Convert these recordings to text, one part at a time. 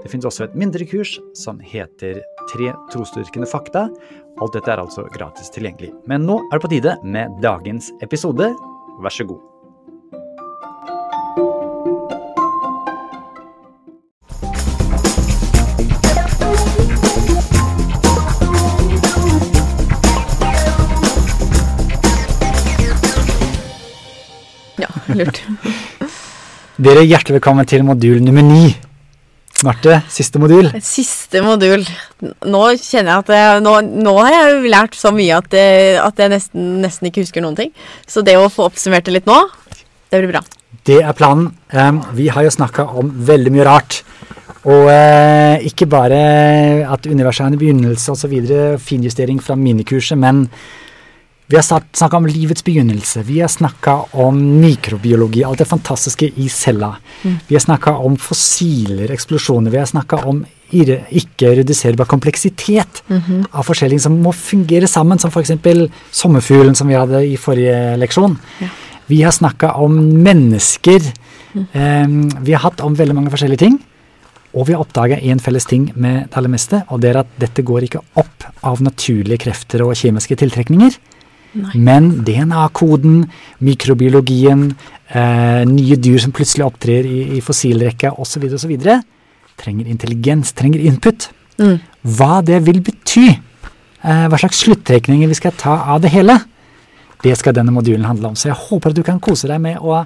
Det finnes også et mindre kurs som heter Tre trosdyrkende fakta. Alt dette er altså gratis tilgjengelig. Men nå er det på tide med dagens episode. Vær så god. Ja, lurt. Dere er hjertelig velkommen til modul nummer ni. Marte, siste modul. Siste modul. Nå kjenner jeg at jeg, nå, nå har jeg lært så mye at, jeg, at jeg nesten, nesten ikke husker noen ting. Så det å få oppsummert det litt nå, det blir bra. Det er planen. Um, vi har jo snakka om veldig mye rart. Og uh, ikke bare at universet er en begynnelse osv., finjustering fra minikurset, men vi har snakka om livets begynnelse. Vi har snakka om mikrobiologi, alt det fantastiske i cella. Mm. Vi har snakka om fossiler, eksplosjoner. Vi har snakka om ikke-reduserbar kompleksitet Mhm. av forskjellige som må fungere sammen, som f.eks. sommerfuglen som vi hadde i forrige leksjon. Ja. Vi har snakka om mennesker. Em, vi har hatt om veldig mange forskjellige ting. Og vi har oppdaga én felles ting med det aller meste, og det er at dette går ikke opp av naturlige krefter og kjemiske tiltrekninger. Nei. Men DNA-koden, mikrobiologien, eh, nye dyr som plutselig opptrer i, i fossilrekka osv., osv., trenger intelligens, trenger input. Mm. Hva det vil bety, eh, hva slags sluttrekninger vi skal ta av det hele, det skal denne modulen handle om. Så jeg håper at du kan kose deg med å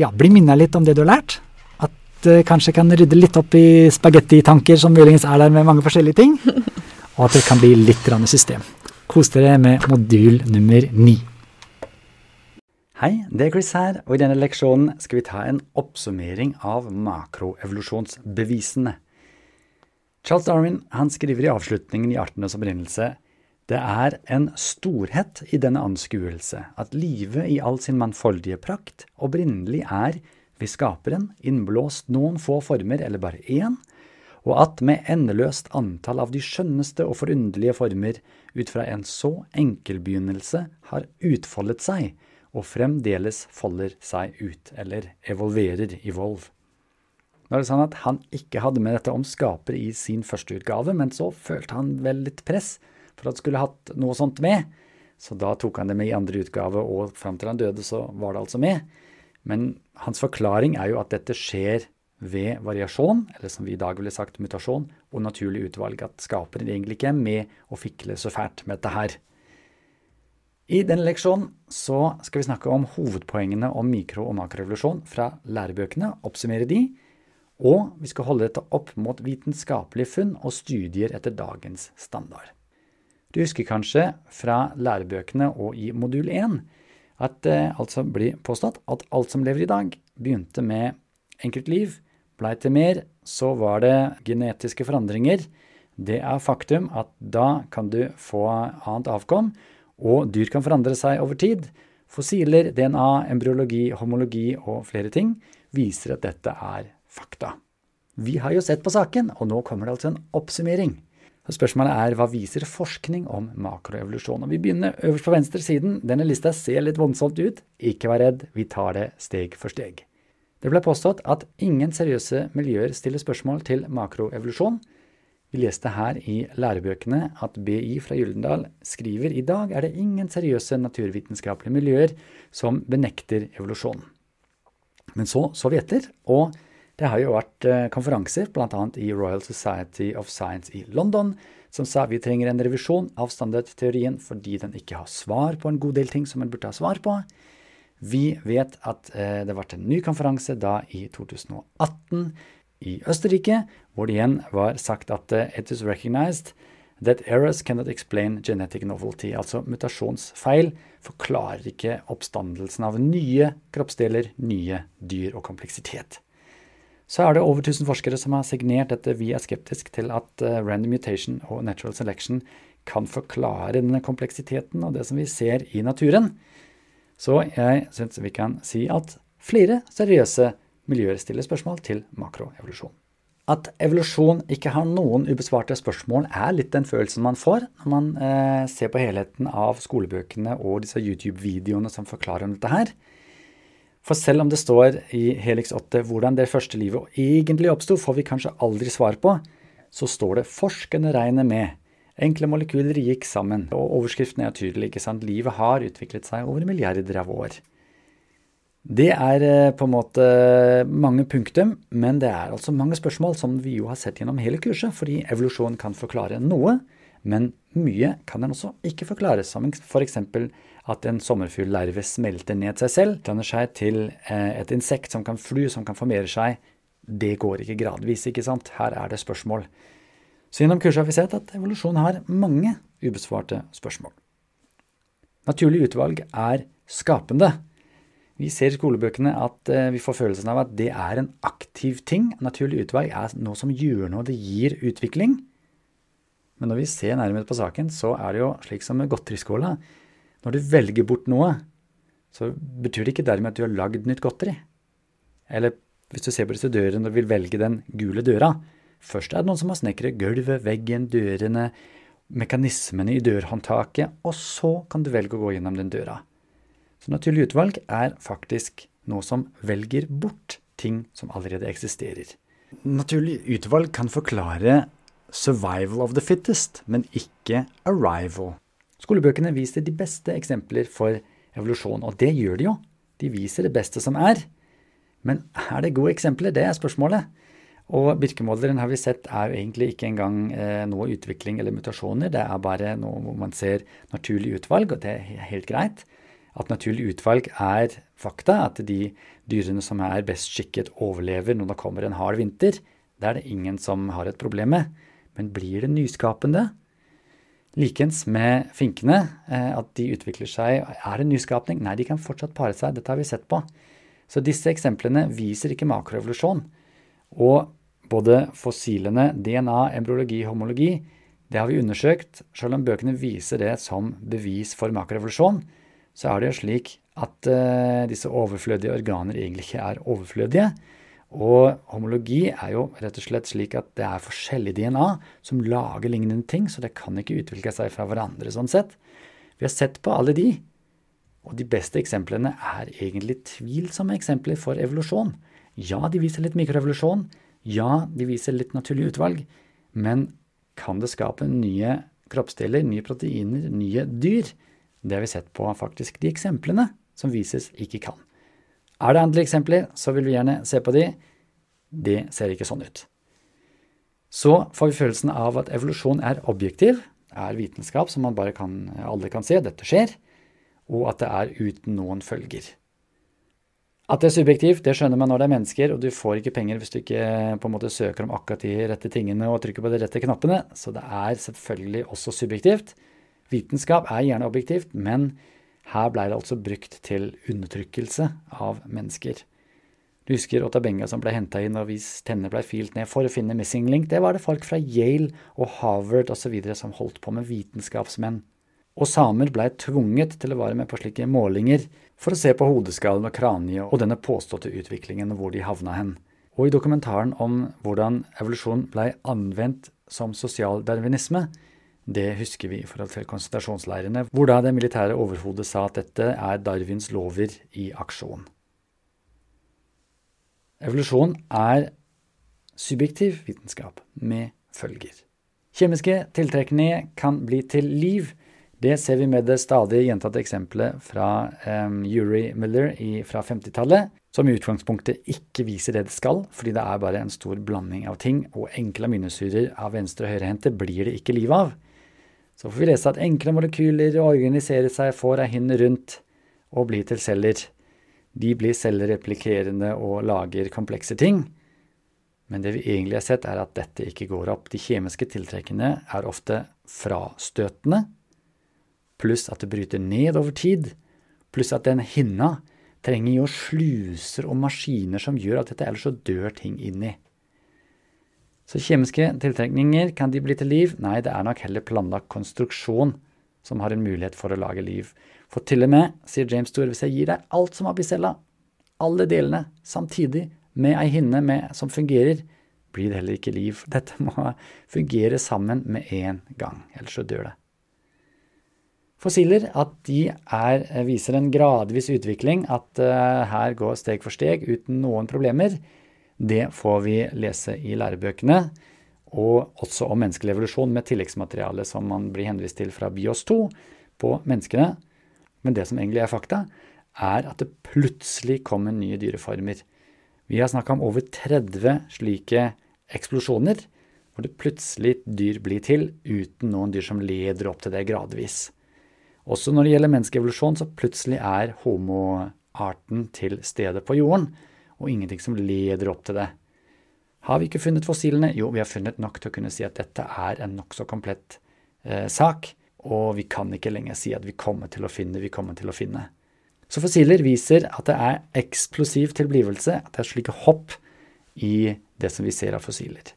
ja, bli minnet litt om det du har lært. At det kanskje kan rydde litt opp i spagettitanker som muligens er der med mange forskjellige ting. Og at det kan bli litt system. Kos dere med modul nummer ni. Hei, det er Chris her, og i denne leksjonen skal vi ta en oppsummering av makroevolusjonsbevisene. Charles Darwin skriver i avslutningen i Artenes opprinnelse det er en storhet i denne anskuelse at livet i all sin mannfoldige prakt opprinnelig er ved skaperen innblåst noen få former eller bare én, og at med endeløst antall av de skjønneste og forunderlige former ut fra en så enkel begynnelse har utfoldet seg og fremdeles folder seg ut, eller evolverer, i volv. Nå er det sånn at Han ikke hadde med dette om skaper i sin første utgave, men så følte han vel litt press for at skulle hatt noe sånt med. Så da tok han det med i andre utgave, og fram til han døde, så var det altså med. Men hans forklaring er jo at dette skjer ved variasjon, eller som vi i dag ville sagt mutasjon, og naturlig utvalg. At skaperen egentlig ikke er med å fikle så fælt med dette her. I denne leksjonen så skal vi snakke om hovedpoengene om mikro- og makrorevolusjon fra lærebøkene, oppsummere de, og vi skal holde dette opp mot vitenskapelige funn og studier etter dagens standard. Du husker kanskje fra lærebøkene og i modul 1 at det altså blir påstått at alt som lever i dag, begynte med enkeltliv, blei til mer, så var det genetiske forandringer. Det er faktum at da kan du få annet avkom, og dyr kan forandre seg over tid. Fossiler, DNA, embryologi, homologi og flere ting viser at dette er fakta. Vi har jo sett på saken, og nå kommer det altså en oppsummering. Så Spørsmålet er hva viser forskning om makroevolusjon? Og Vi begynner øverst på venstre siden. Denne lista ser litt voldsomt ut. Ikke vær redd, vi tar det steg for steg. Det ble påstått at ingen seriøse miljøer stiller spørsmål til makroevolusjon. Vi leste her i lærebøkene at BI fra Gyldendal skriver i dag er det ingen seriøse naturvitenskapelige miljøer som benekter evolusjon. Men så så vi og det har jo vært eh, konferanser, bl.a. i Royal Society of Science i London, som sa vi trenger en revisjon av standardteorien fordi den ikke har svar på en god del ting som den burde ha svar på. Vi vet at eh, det ble en ny konferanse da i 2018 i Østerrike, hvor det igjen var sagt at eh, it is recognized that errors cannot explain genetic novelty, altså mutasjonsfeil forklarer ikke oppstandelsen av nye kroppsdeler, nye dyr og kompleksitet. Så er det over 1000 forskere som har signert dette. Vi er skeptisk til at eh, random mutation og natural selection kan forklare denne kompleksiteten og det som vi ser i naturen. Så jeg syns vi kan si at flere seriøse miljøer stiller spørsmål til makroevolusjon. At evolusjon ikke har noen ubesvarte spørsmål, er litt den følelsen man får når man eh, ser på helheten av skolebøkene og disse YouTube-videoene som forklarer om dette her. For selv om det står i Helix 8 hvordan det første livet egentlig oppsto, får vi kanskje aldri svar på, så står det forskende regner med'. Enkle molekyler gikk sammen, og overskriften er tydelig. ikke sant? Livet har utviklet seg over milliarder av år. Det er eh, på en måte mange punktum, men det er altså mange spørsmål som vi jo har sett gjennom hele kurset, fordi evolusjon kan forklare noe, men mye kan den også ikke forklare, som f.eks. at en sommerfugllarve smelter ned seg selv, danner seg til eh, et insekt som kan fly, som kan formere seg. Det går ikke gradvis, ikke sant? Her er det spørsmål. Så gjennom kurset har vi sett at evolusjon har mange ubesvarte spørsmål. Naturlig utvalg er skapende. Vi ser i skolebøkene at eh, vi får følelsen av at det er en aktiv ting. Naturlig utvalg er noe som gjør noe, det gir utvikling. Men når vi ser nærmere på saken, så er det jo slik som med godteriskåla. Når du velger bort noe, så betyr det ikke dermed at du har lagd nytt godteri. Eller hvis du ser på disse dørene og vil velge den gule døra. Først er det noen som har snekret gulvet, veggen, dørene, mekanismene i dørhåndtaket, og så kan du velge å gå gjennom den døra. Så naturlig utvalg er faktisk noe som velger bort ting som allerede eksisterer. Naturlig utvalg kan forklare survival of the fittest, men ikke arrival. Skolebøkene viser de beste eksempler for evolusjon, og det gjør de jo. De viser det beste som er. Men er det gode eksempler? Det er spørsmålet. Og birkemåleren har vi sett er jo egentlig ikke engang eh, noe utvikling eller mutasjoner. Det er bare noe hvor man ser naturlig utvalg, og det er helt greit at naturlig utvalg er fakta, at de dyrene som er best skikket, overlever når det kommer en hard vinter. Det er det ingen som har et problem med. Men blir det nyskapende? Likens med finkene, eh, at de utvikler seg. Er det nyskapning? Nei, de kan fortsatt pare seg. Dette har vi sett på. Så disse eksemplene viser ikke makroevolusjon. Og både fossilene, DNA, embryologi, homologi, det har vi undersøkt. Selv om bøkene viser det som bevis for makrorevolusjon, så er det jo slik at uh, disse overflødige organer egentlig ikke er overflødige. Og homologi er jo rett og slett slik at det er forskjellig DNA som lager lignende ting, så det kan ikke utvikle seg fra hverandre sånn sett. Vi har sett på alle de, og de beste eksemplene er egentlig tvilsomme eksempler for evolusjon. Ja, de viser litt mikroevolusjon. Ja, de viser litt naturlig utvalg. Men kan det skape nye kroppsdeler, nye proteiner, nye dyr? Det har vi sett på faktisk de eksemplene som vises ikke kan. Er det andre eksempler, så vil vi gjerne se på de. Det ser ikke sånn ut. Så får vi følelsen av at evolusjon er objektiv, er vitenskap som man bare kan, alle kan se, dette skjer, og at det er uten noen følger. At det er subjektivt, det skjønner man når det er mennesker, og du får ikke penger hvis du ikke på en måte søker om akkurat de rette tingene og trykker på de rette knappene, så det er selvfølgelig også subjektivt. Vitenskap er gjerne objektivt, men her blei det altså brukt til undertrykkelse av mennesker. Du husker Otabenga som ble henta inn og hvis tenner blei filt ned for å finne missing link. Det var det folk fra Yale og Harvard osv. som holdt på med vitenskapsmenn. Og samer blei tvunget til å være med på slike målinger for å se på hodeskallen og kraniet og denne påståtte utviklingen og hvor de havna hen. Og i dokumentaren om hvordan evolusjon blei anvendt som sosial darwinisme, det husker vi i forhold til konsentrasjonsleirene, hvor da det militære overhodet sa at dette er Darwins lover i aksjon. Evolusjon er subjektiv vitenskap med følger. Kjemiske tiltrekninger kan bli til liv. Det ser vi med det stadig gjentatte eksempelet fra um, Uri Miller i, fra 50-tallet, som i utgangspunktet ikke viser det det skal, fordi det er bare en stor blanding av ting, og enkle aminosyrer av venstre- og høyrehendte blir det ikke liv av. Så får vi lese at enkle molekyler organiserer seg, får ei hinne rundt og blir til celler. De blir cellereplikerende og lager komplekse ting. Men det vi egentlig har sett, er at dette ikke går opp. De kjemiske tiltrekkene er ofte frastøtende, pluss at det bryter ned over tid, pluss at den hinna trenger jo sluser og maskiner som gjør at dette ellers så dør ting inni. Så kjemiske tiltrekninger, kan de bli til liv? Nei, det er nok heller planlagt konstruksjon som har en mulighet for å lage liv. For til og med, sier James Store, hvis jeg gir deg alt som har abicella, alle delene, samtidig, med ei hinne med, som fungerer, blir det heller ikke liv. Dette må fungere sammen med en gang, ellers så dør det. Fossiler at de er, viser en gradvis utvikling, at uh, her går steg for steg uten noen problemer. Det får vi lese i lærebøkene, og også om menneskelig evolusjon med tilleggsmateriale som man blir henvist til fra BIOS 2 på menneskene. Men det som egentlig er fakta, er at det plutselig kommer nye dyreformer. Vi har snakka om over 30 slike eksplosjoner, hvor det plutselig dyr blir til uten noen dyr som leder opp til det gradvis. Også når det gjelder menneskeevolusjon, så plutselig er homoarten til stede på jorden, og ingenting som leder opp til det. Har vi ikke funnet fossilene? Jo, vi har funnet nok til å kunne si at dette er en nokså komplett eh, sak, og vi kan ikke lenger si at vi kommer til å finne, vi kommer til å finne. Så fossiler viser at det er eksplosiv tilblivelse, at det er slike hopp i det som vi ser av fossiler.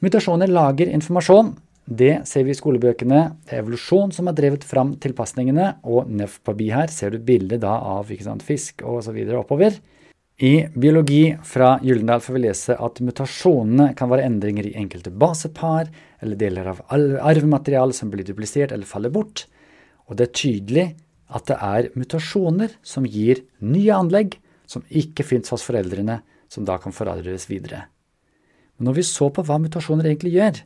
Mutasjoner lager informasjon. Det ser vi i skolebøkene. Det er evolusjon som har drevet fram tilpasningene, og nøff på bi her ser du bildet av sant, fisk osv. oppover. I biologi fra Gyldendal får vi lese at mutasjonene kan være endringer i enkelte basepar eller deler av arvemateriale som blir duplisert eller faller bort. Og det er tydelig at det er mutasjoner som gir nye anlegg som ikke fins hos foreldrene, som da kan forarves videre. Men når vi så på hva mutasjoner egentlig gjør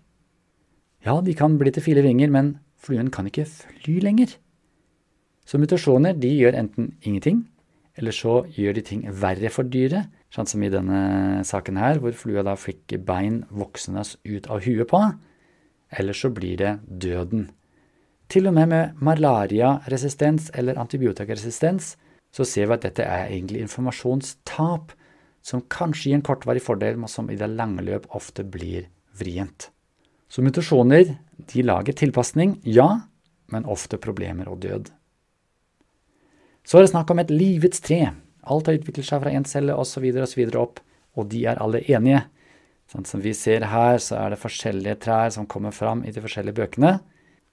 Ja, de kan bli til fire vinger, men fluen kan ikke fly lenger. Så mutasjoner de gjør enten ingenting, eller så gjør de ting verre for dyret, sånn som i denne saken her, hvor flua da fikk bein voksende ut av huet på, eller så blir det døden. Til og med med malariaresistens eller antibiotikaresistens så ser vi at dette er egentlig informasjonstap, som kanskje gir en kortvarig fordel, men som i det lange løp ofte blir vrient. Så mutasjoner de lager tilpasning, ja, men ofte problemer og død. Så er det snakk om et livets tre. Alt har utviklet seg fra én celle osv. osv. opp, og de er alle enige. Sånn som vi ser her, så er det forskjellige trær som kommer fram i de forskjellige bøkene.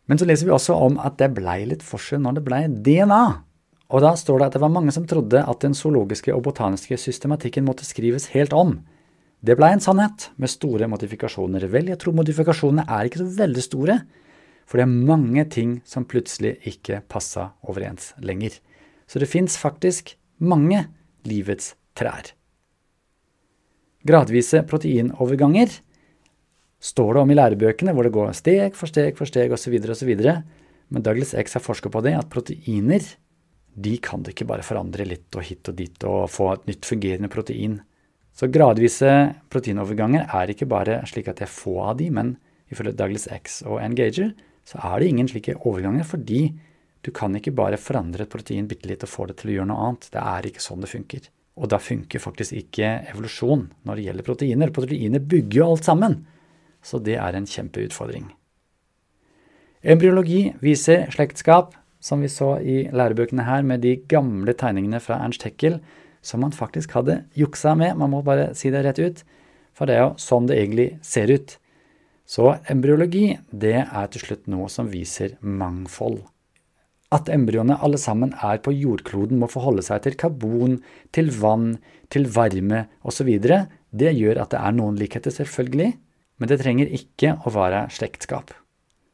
Men så leser vi også om at det blei litt forskjell når det blei DNA. Og da står det at det var mange som trodde at den zoologiske og botaniske systematikken måtte skrives helt om. Det blei en sannhet, med store modifikasjoner. Vel, jeg tror modifikasjonene er ikke så veldig store, for det er mange ting som plutselig ikke passa overens lenger. Så det fins faktisk mange livets trær. Gradvise proteinoverganger står det om i lærebøkene, hvor det går steg for steg for steg osv. osv. Men Douglas X har forska på det, at proteiner de kan du ikke bare forandre litt og hit og dit og få et nytt fungerende protein. Så gradvise proteinoverganger er ikke bare slik at det er få av de, men ifølge Douglas X og Engager så er det ingen slike overganger fordi du kan ikke bare forandre et protein bitte litt og få det til å gjøre noe annet. Det er ikke sånn det funker. Og da funker faktisk ikke evolusjon når det gjelder proteiner. Proteiner bygger jo alt sammen. Så det er en kjempeutfordring. Embryologi viser slektskap, som vi så i lærebøkene her, med de gamle tegningene fra Ernst Heckel, som man faktisk hadde juksa med, man må bare si det rett ut, for det er jo sånn det egentlig ser ut. Så embryologi, det er til slutt noe som viser mangfold. At embryoene alle sammen er på jordkloden, må forholde seg til karbon, til vann, til varme osv., det gjør at det er noen likheter, selvfølgelig, men det trenger ikke å være slektskap.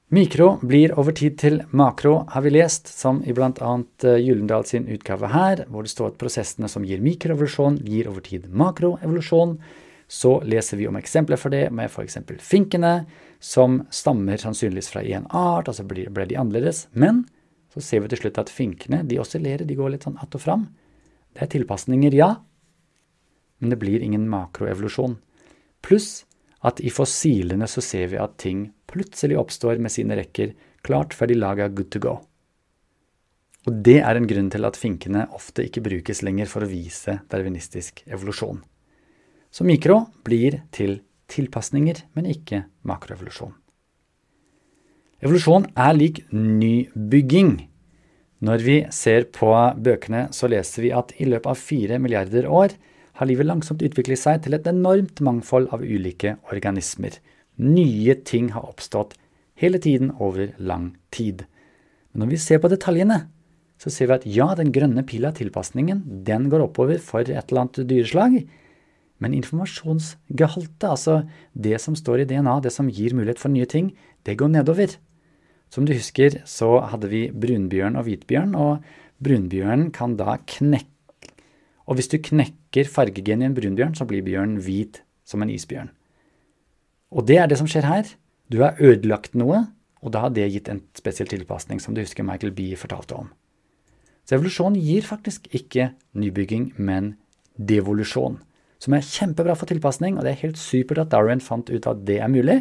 Mikro blir over tid til makro, har vi lest, som i bl.a. Eh, Gyllendal sin utgave her, hvor det står at prosessene som gir mikroevolusjon, gir over tid makroevolusjon. Så leser vi om eksempler for det med f.eks. finkene, som stammer sannsynligvis fra én art, altså ble de annerledes. Men så ser vi til slutt at finkene de oscillerer, de går litt sånn att og fram. Det er tilpasninger, ja, men det blir ingen makroevolusjon. Pluss at i fossilene så ser vi at ting plutselig oppstår med sine rekker, klart før de laga good to go. Og det er en grunn til at finkene ofte ikke brukes lenger for å vise darwinistisk evolusjon. Så mikro blir til tilpasninger, men ikke makroevolusjon. Evolusjon er lik nybygging. Når vi ser på bøkene, så leser vi at i løpet av fire milliarder år har livet langsomt utviklet seg til et enormt mangfold av ulike organismer. Nye ting har oppstått hele tiden over lang tid. Men når vi ser på detaljene, så ser vi at ja, den grønne pila, tilpasningen, den går oppover for et eller annet dyreslag. Men informasjonsgehaltet, altså det som står i DNA, det som gir mulighet for nye ting, det går nedover. Som du husker, så hadde vi brunbjørn og hvitbjørn, og brunbjørnen kan da knekke Og hvis du knekker fargegen i en brunbjørn, så blir bjørnen hvit som en isbjørn. Og det er det som skjer her. Du har ødelagt noe, og da har det gitt en spesiell tilpasning, som du husker Michael Bee fortalte om. Så evolusjon gir faktisk ikke nybygging, men devolusjon. Som er kjempebra for tilpasning, og det er helt supert at Darwin fant ut at det er mulig.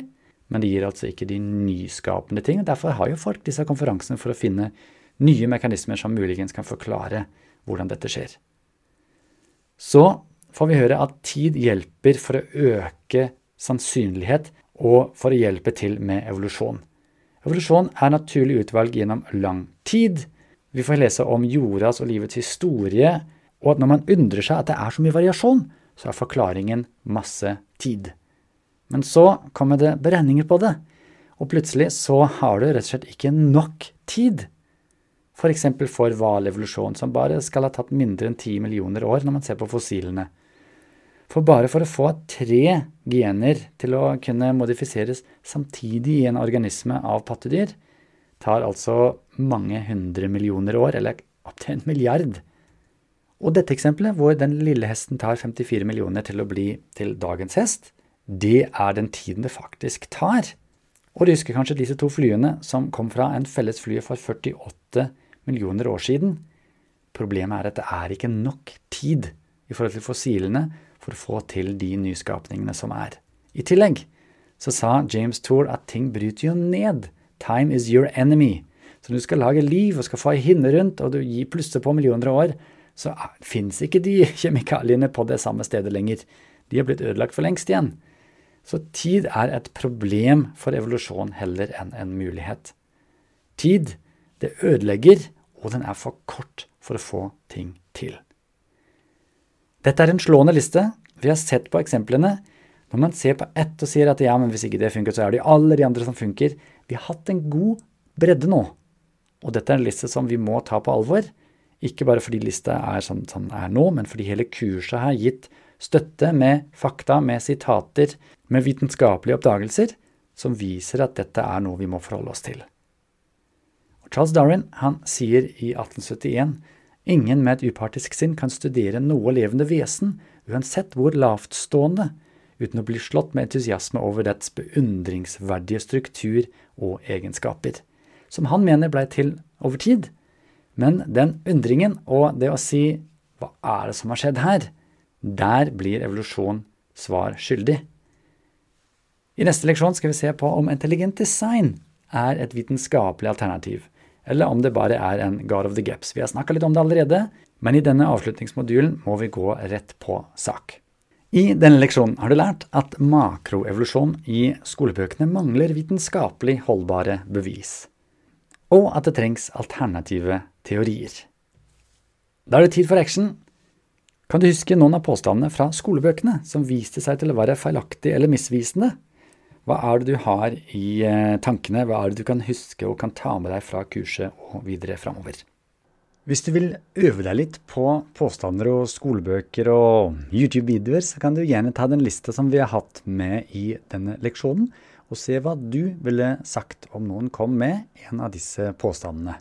Men det gir altså ikke de nyskapende ting. og Derfor har jo folk disse konferansene for å finne nye mekanismer som muligens kan forklare hvordan dette skjer. Så får vi høre at tid hjelper for å øke sannsynlighet og for å hjelpe til med evolusjon. Evolusjon er naturlig utvalg gjennom lang tid. Vi får lese om jordas og livets historie, og at når man undrer seg at det er så mye variasjon, så er forklaringen masse tid. Men så kommer det beregninger på det, og plutselig så har du rett og slett ikke nok tid f.eks. For, for hvalevolusjon, som bare skal ha tatt mindre enn ti millioner år når man ser på fossilene. For bare for å få tre gener til å kunne modifiseres samtidig i en organisme av pattedyr, tar altså mange hundre millioner år, eller opptil en milliard. Og dette eksempelet, hvor den lille hesten tar 54 millioner til å bli til dagens hest, det er den tiden det faktisk tar. Og du husker kanskje disse to flyene som kom fra en felles fly for 48 millioner år siden. Problemet er at det er ikke nok tid i forhold til fossilene for å få til de nyskapningene som er. I tillegg så sa James Tour at ting bryter jo ned. Time is your enemy. Så når du skal lage liv og skal få ei hinne rundt, og du gir plusser på millioner av år, så fins ikke de kjemikaliene på det samme stedet lenger. De har blitt ødelagt for lengst igjen. Så tid er et problem for evolusjon heller enn en mulighet. Tid, det ødelegger og den er for kort for å få ting til. Dette er en slående liste. Vi har sett på eksemplene. Når man ser på ett og sier at ja, men hvis ikke det funker, så er det alle de andre som funker. Vi har hatt en god bredde nå. Og dette er en liste som vi må ta på alvor. Ikke bare fordi lista er sånn som den er nå, men fordi hele kurset har gitt støtte med fakta, med sitater, med vitenskapelige oppdagelser, som viser at dette er noe vi må forholde oss til. Charles Darwin han sier i 1871 ingen med et upartisk sinn kan studere noe levende vesen, uansett hvor lavtstående, uten å bli slått med entusiasme over dets beundringsverdige struktur og egenskaper, som han mener blei til over tid. Men den undringen og det å si hva er det som har skjedd her, der blir evolusjon svar skyldig. I neste leksjon skal vi se på om intelligent design er et vitenskapelig alternativ eller om det bare er en guard of the Gaps. Vi har snakka litt om det allerede, men i denne avslutningsmodulen må vi gå rett på sak. I denne leksjonen har du lært at makroevolusjon i skolebøkene mangler vitenskapelig holdbare bevis, og at det trengs alternative teorier. Da er det tid for action. Kan du huske noen av påstandene fra skolebøkene som viste seg til å være feilaktige eller misvisende? Hva er det du har i eh, tankene, hva er det du kan huske og kan ta med deg fra kurset og videre framover? Hvis du vil øve deg litt på påstander og skolebøker og YouTube-videoer, så kan du gjerne ta den lista som vi har hatt med i denne leksjonen, og se hva du ville sagt om noen kom med en av disse påstandene.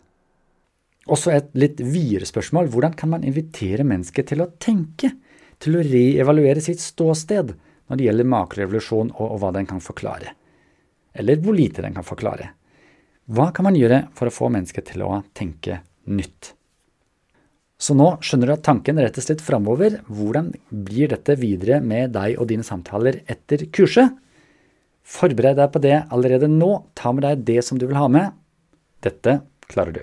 Også et litt videre spørsmål. Hvordan kan man invitere mennesket til å tenke? Til å reevaluere sitt ståsted? Når det gjelder makrorevolusjon og, og hva den kan forklare. Eller hvor lite den kan forklare. Hva kan man gjøre for å få mennesket til å tenke nytt? Så nå skjønner du at tanken rettes litt framover. Hvordan blir dette videre med deg og dine samtaler etter kurset? Forbered deg på det allerede nå. Ta med deg det som du vil ha med. Dette klarer du.